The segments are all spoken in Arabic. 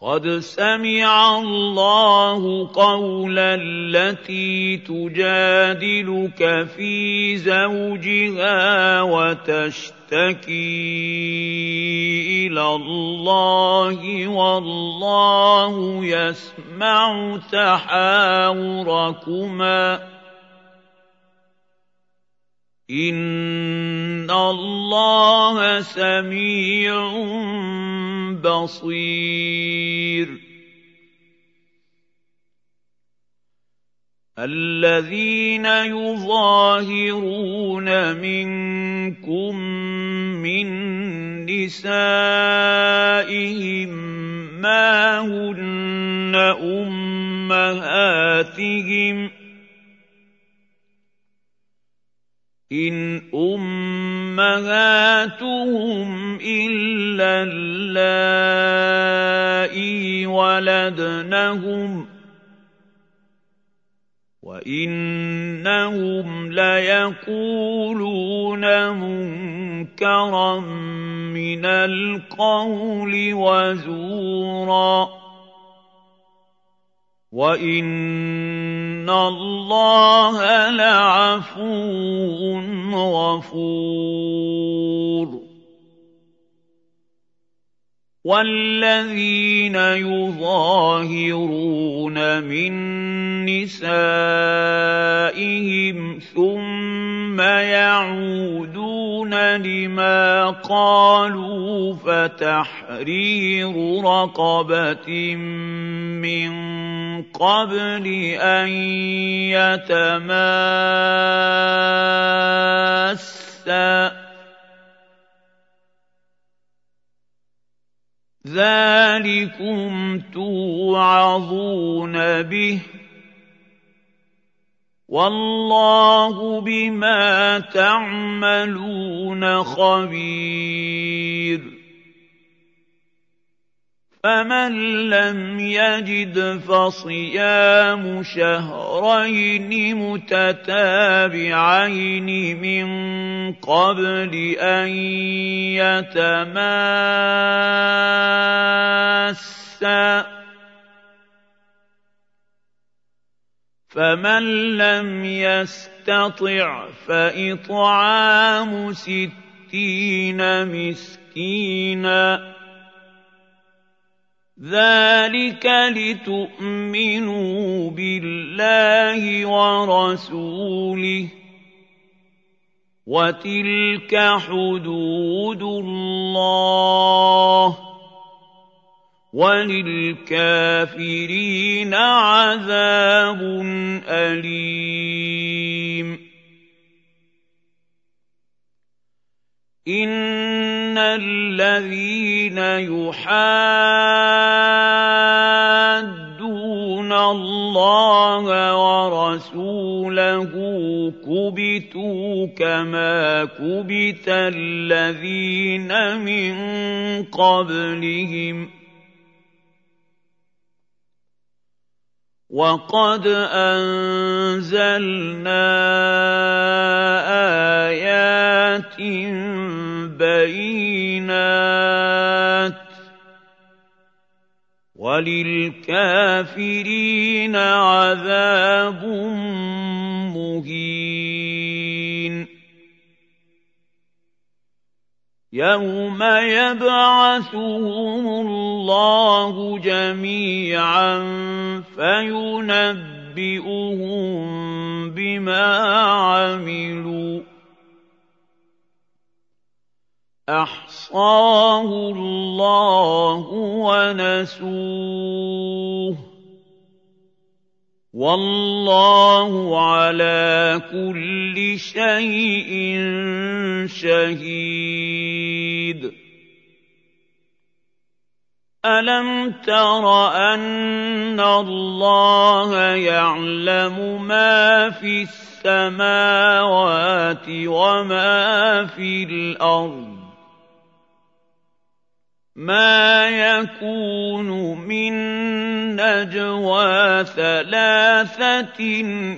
قد سمع الله قول التي تجادلك في زوجها وتشتكي إلى الله والله يسمع تحاوركما. إن الله سميع بصير الذين يظاهرون منكم من نسائهم ما هن أمهاتهم إن أمهاتهم إلا اللائي ولدنهم وإنهم ليقولون منكرا من القول وزورا وان الله لعفو غفور والذين يظاهرون من نسائهم ثم يعودون لما قالوا فتحرير رقبه من قبل ان يتماسا ذلكم توعظون به والله بما تعملون خبير فمن لم يجد فصيام شهرين متتابعين من قبل ان يتماسا فمن لم يستطع فاطعام ستين مسكينا ذلك لتؤمنوا بالله ورسوله وتلك حدود الله وللكافرين عذاب اليم ان الذين يحادون الله ورسوله كبتوا كما كبت الذين من قبلهم وقد أنزلنا آيات بينات وللكافرين عذاب مهين. يوم يبعثهم الله جميعا فينبئهم بما عملوا. أحصاه الله ونسوه. والله على كل شيء شهيد. ألم تر أن الله يعلم ما في السماوات وما في الأرض؟ مَا يَكُونُ مِن نَّجْوَىٰ ثَلَاثَةٍ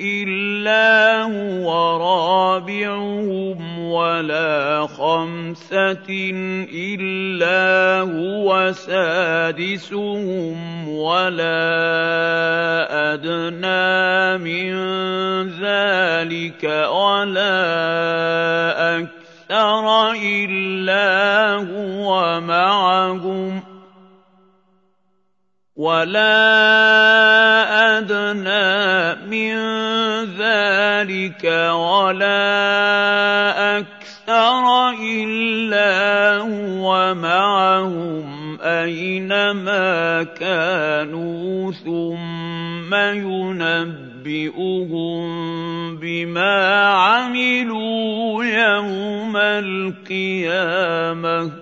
إِلَّا هُوَ رَابِعُهُمْ وَلَا خَمْسَةٍ إِلَّا هُوَ سَادِسُهُمْ وَلَا أَدْنَىٰ مِن ذَٰلِكَ وَلَا وَلَا أَدْنَىٰ مِن ذَٰلِكَ وَلَا أَكْثَرَ إِلَّا هُوَ مَعَهُمْ أَيْنَمَا كَانُوا ثُمَّ يُنَبِّئُهُم بِمَا عَمِلُوا يَوْمَ الْقِيَامَةِ ۚ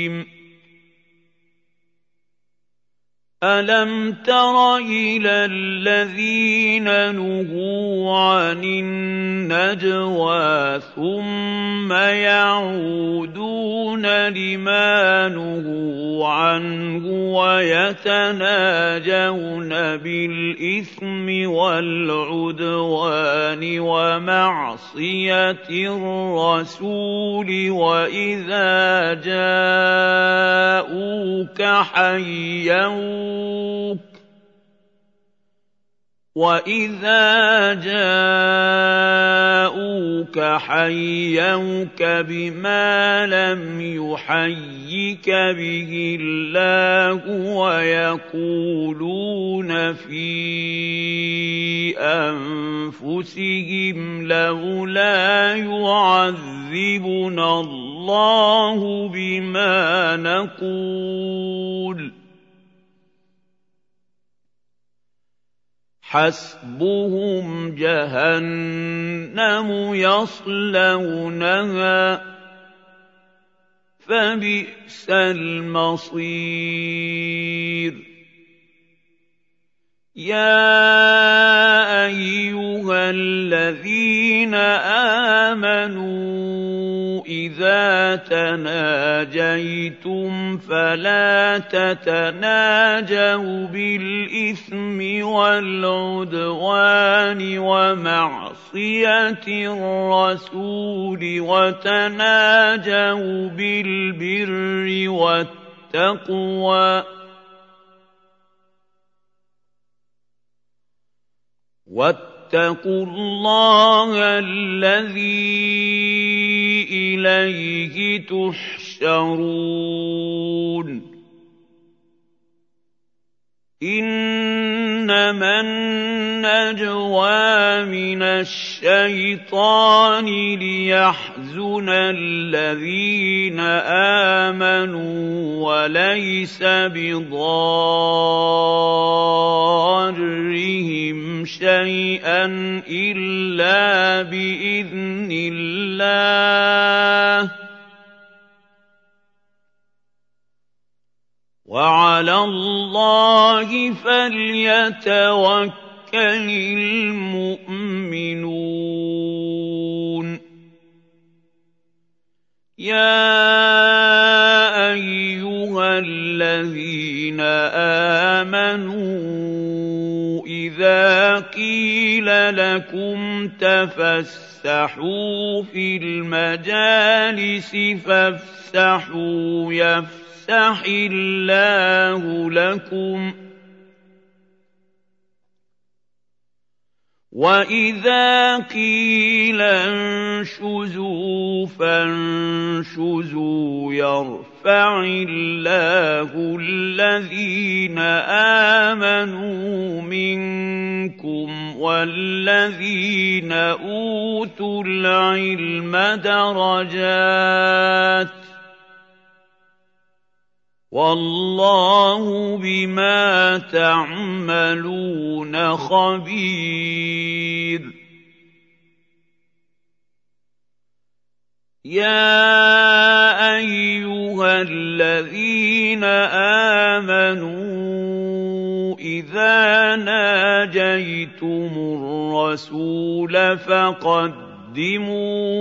أَلَمْ تَرَ إِلَى الَّذِينَ نُهُوا عَنِ النَّجْوَىٰ ثُمَّ يَعُودُونَ لِمَا نُهُوا عَنْهُ وَيَتَنَاجَوْنَ بِالْإِثْمِ وَالْعُدْوَانِ وَمَعْصِيَتِ الرَّسُولِ وَإِذَا جَاءُوكَ حَيَّوْكَ وَإِذَا جَاءُوكَ حَيَّوْكَ بِمَا لَمْ يُحَيِّكَ بِهِ اللَّهُ وَيَقُولُونَ فِي أَنفُسِهِمْ لَوْلَا يُعَذِّبُنَا اللَّهُ بِمَا نَقُولُ ۚ حَسْبُهُمْ جَهَنَّمُ يَصْلَوْنَهَا ۖ فَبِئْسَ الْمَصِيرُ. يَا أَيُّهَا الَّذِينَ آمَنُوا إِذَا تَنَاجَيْتُمْ فَلَا تَتَنَاجَوْا بِالْإِثْمِ وَالْعُدْوَانِ وَمَعْصِيَتِ الرَّسُولِ وَتَنَاجَوْا بِالْبِرِّ وَالتَّقْوَىٰ وَاتَّقُوا اللَّهَ الَّذِي إِلَيْهِ تُحْشَرُونَ إِنَّمَا النَّجْوَىٰ مِنَ الشَّيْطَانِ لِيَحْزُنَ الَّذِينَ آمَنُوا وَلَيْسَ بِضَارِّهِمْ شَيْئًا إِلَّا بِإِذْنِ اللَّهِ ۚ وَعَلَى اللَّهِ فَلْيَتَوَكَّلِ الْمُؤْمِنُونَ. يَا أَيُّهَا الَّذِينَ آمَنُوا إِذَا قِيلَ لَكُمْ تَفَسَّحُوا فِي الْمَجَالِسِ فَافْسَحُوا يَفْسَحِ اللَّهُ لَكُمْ ۖ. وَإِذَا قِيلَ انشُزُوا فَانشُزُوا يَرْفَعِ اللَّهُ الَّذِينَ آمَنُوا مِنكُمْ وَالَّذِينَ أُوتُوا الْعِلْمَ دَرَجَاتٍ ۚ وَاللَّهُ بِمَا تَعْمَلُونَ خَبِيرٌ. يَا أَيُّهَا الَّذِينَ آمَنُوا إِذَا نَاجَيْتُمُ الرَّسُولَ فَقَدِّمُوا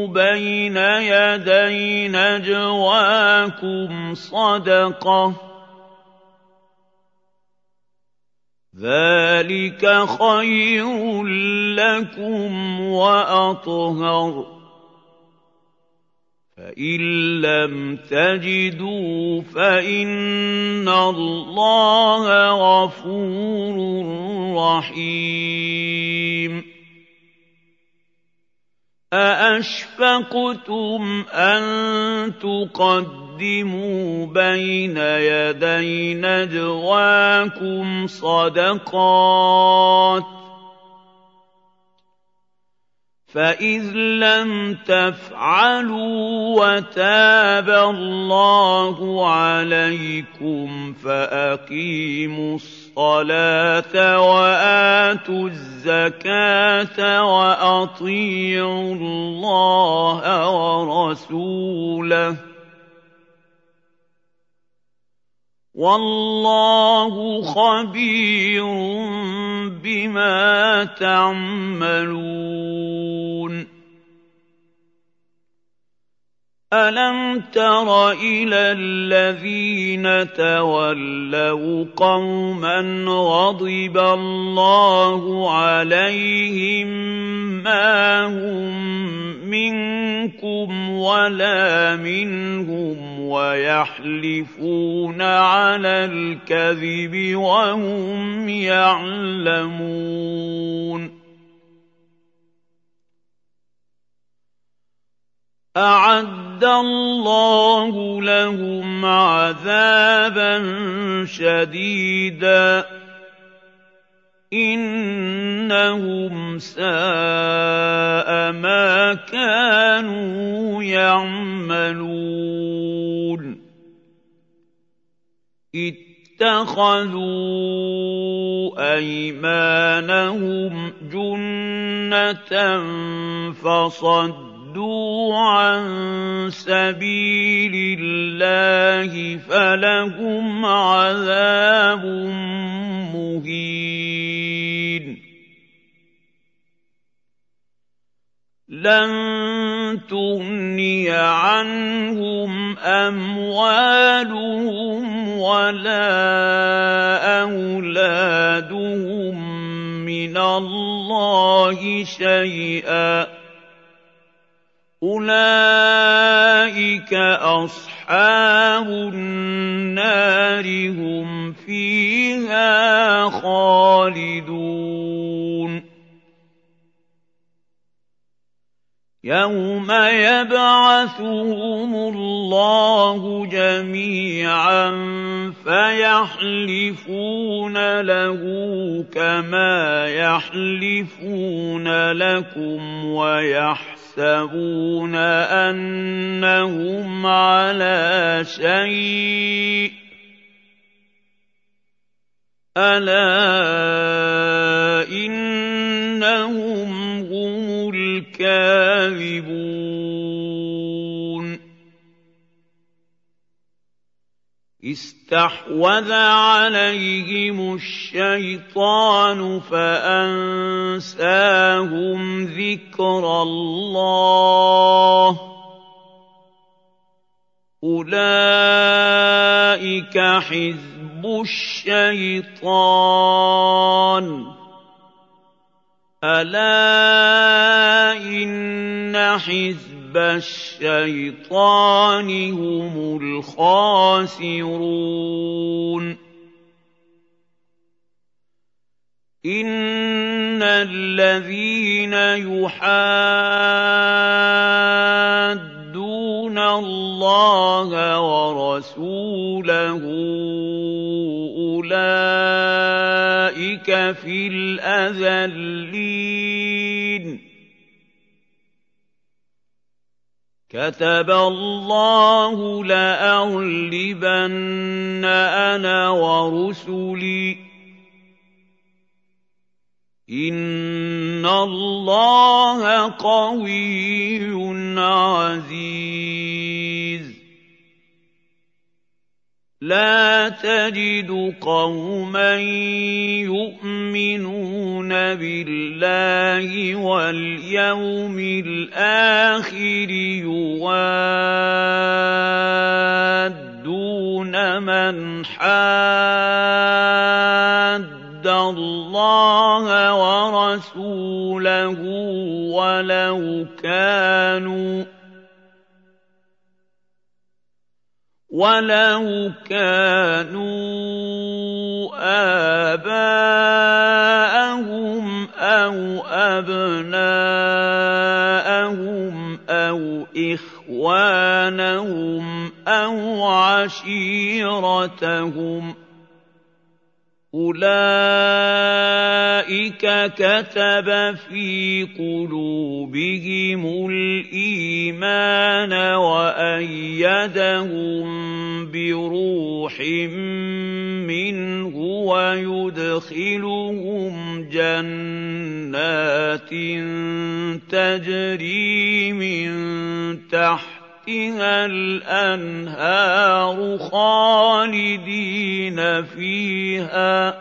بَيْنَ يَدَيْ نَجْوَاكُمْ صَدَقَةً ۚ. ذَٰلِكَ خَيْرٌ لَّكُمْ وَأَطْهَرُ ۚ. فَإِن لَّمْ تَجِدُوا فَإِنَّ اللَّهَ غَفُورٌ رَّحِيمٌ. أَأَشْفَقْتُمْ أَن تُقَدِّمُوا بَيْنَ يَدَيْ نَجْوَاكُمْ صَدَقَاتٍ ۚ فَإِذْ لَمْ تَفْعَلُوا وَتَابَ اللَّهُ عَلَيْكُمْ فَأَقِيمُوا الصَّلَاةَ وَآتُوا الزَّكَاةَ وَأَطِيعُوا اللَّهَ وَرَسُولَهُ ۚ. وَاللَّهُ خَبِيرٌ بِمَا تَعْمَلُونَ. أَلَمْ تَرَ إِلَى الَّذِينَ تَوَلَّوْا قَوْمًا غَضِبَ اللَّهُ عَلَيْهِم مَّا هُم مِّنكُمْ وَلَا مِنْهُمْ وَيَحْلِفُونَ عَلَى الْكَذِبِ وَهُمْ يَعْلَمُونَ أَعَدَّ اللَّهُ لَهُمْ عَذَابًا شَدِيدًا ۖ. إِنَّهُمْ سَاءَ مَا كَانُوا يَعْمَلُونَ. اتَّخَذُوا أَيْمَانَهُمْ جُنَّةً فَصَدُّوا صَدُّوا عَن سَبِيلِ اللَّهِ فَلَهُمْ عَذَابٌ مُّهِينٌ. لَّن تُغْنِيَ عَنْهُمْ أَمْوَالُهُمْ وَلَا أَوْلَادُهُم مِّنَ اللَّهِ شَيْئًا ۖ. أُولَٰئِكَ أَصْحَابُ النَّارِ ۖ هُمْ فِيهَا خَالِدُونَ يَوْمَ يَبْعَثُهُمُ اللَّهُ جَمِيعًا فَيَحْلِفُونَ لَهُ كَمَا يَحْلِفُونَ لَكُمْ وَيَحْسَبُونَ أَنَّهُمْ عَلَىٰ شَيْءٍ ۚ. أَلَا إِنَّهُمْ هُمُ الْكَاذِبُونَ. اسْتَحْوَذَ عَلَيْهِمُ الشَّيْطَانُ فَأَنسَاهُمْ ذِكْرَ اللَّهِ ۚ. أُولَٰئِكَ حِزْبُ الشَّيْطَانِ ۚ. أَلَا إِنَّ حِزْبَ الشَّيْطَانِ هُمُ الْخَاسِرُونَ إِنَّ الَّذِينَ يُحَادُّونَ اللَّهَ وَرَسُولَهُ أُولَٰئِكَ فِي الْأَذَلِّينَ. كَتَبَ اللَّهُ لَأَغْلِبَنَّ أَنَا وَرُسُلِي ۚ. إِنَّ اللَّهَ قَوِيٌّ عَزِيزٌ. لَّا تَجِدُ قَوْمًا يُؤْمِنُونَ بِاللَّهِ وَالْيَوْمِ الْآخِرِ يُوَادُّونَ مَنْ حَادَّ اللَّهَ وَرَسُولَهُ وَلَوْ كَانُوا وَلَوْ كَانُوا آبَاءَهُمْ أَوْ أَبْنَاءَهُمْ أَوْ إِخْوَانَهُمْ أَوْ عَشِيرَتَهُمْ ۚ أُولَٰئِكَ كَتَبَ فِي قُلُوبِهِمُ الْإِيمَانَ وَأَيَّدَهُم وَيُدْخِلُهُمْ جَنَّاتٍ تَجْرِي مِن تَحْتِهَا الْأَنْهَارُ خَالِدِينَ فِيهَا ۚ.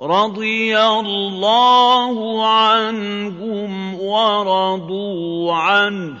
رَضِيَ اللَّهُ عَنْهُمْ وَرَضُوا عَنْهُ ۚ.